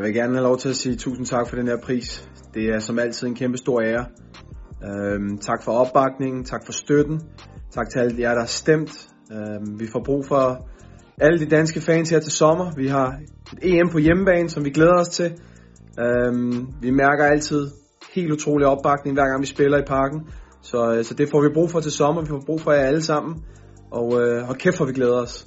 Jeg vil gerne have lov til at sige tusind tak for den her pris. Det er som altid en kæmpe stor ære. Øhm, tak for opbakningen, tak for støtten, tak til alle jer, der har stemt. Øhm, vi får brug for alle de danske fans her til sommer. Vi har et EM på hjemmebane, som vi glæder os til. Øhm, vi mærker altid helt utrolig opbakning, hver gang vi spiller i parken. Så, øh, så det får vi brug for til sommer. Vi får brug for jer alle sammen. Og, øh, kæft, hvor vi glæder os.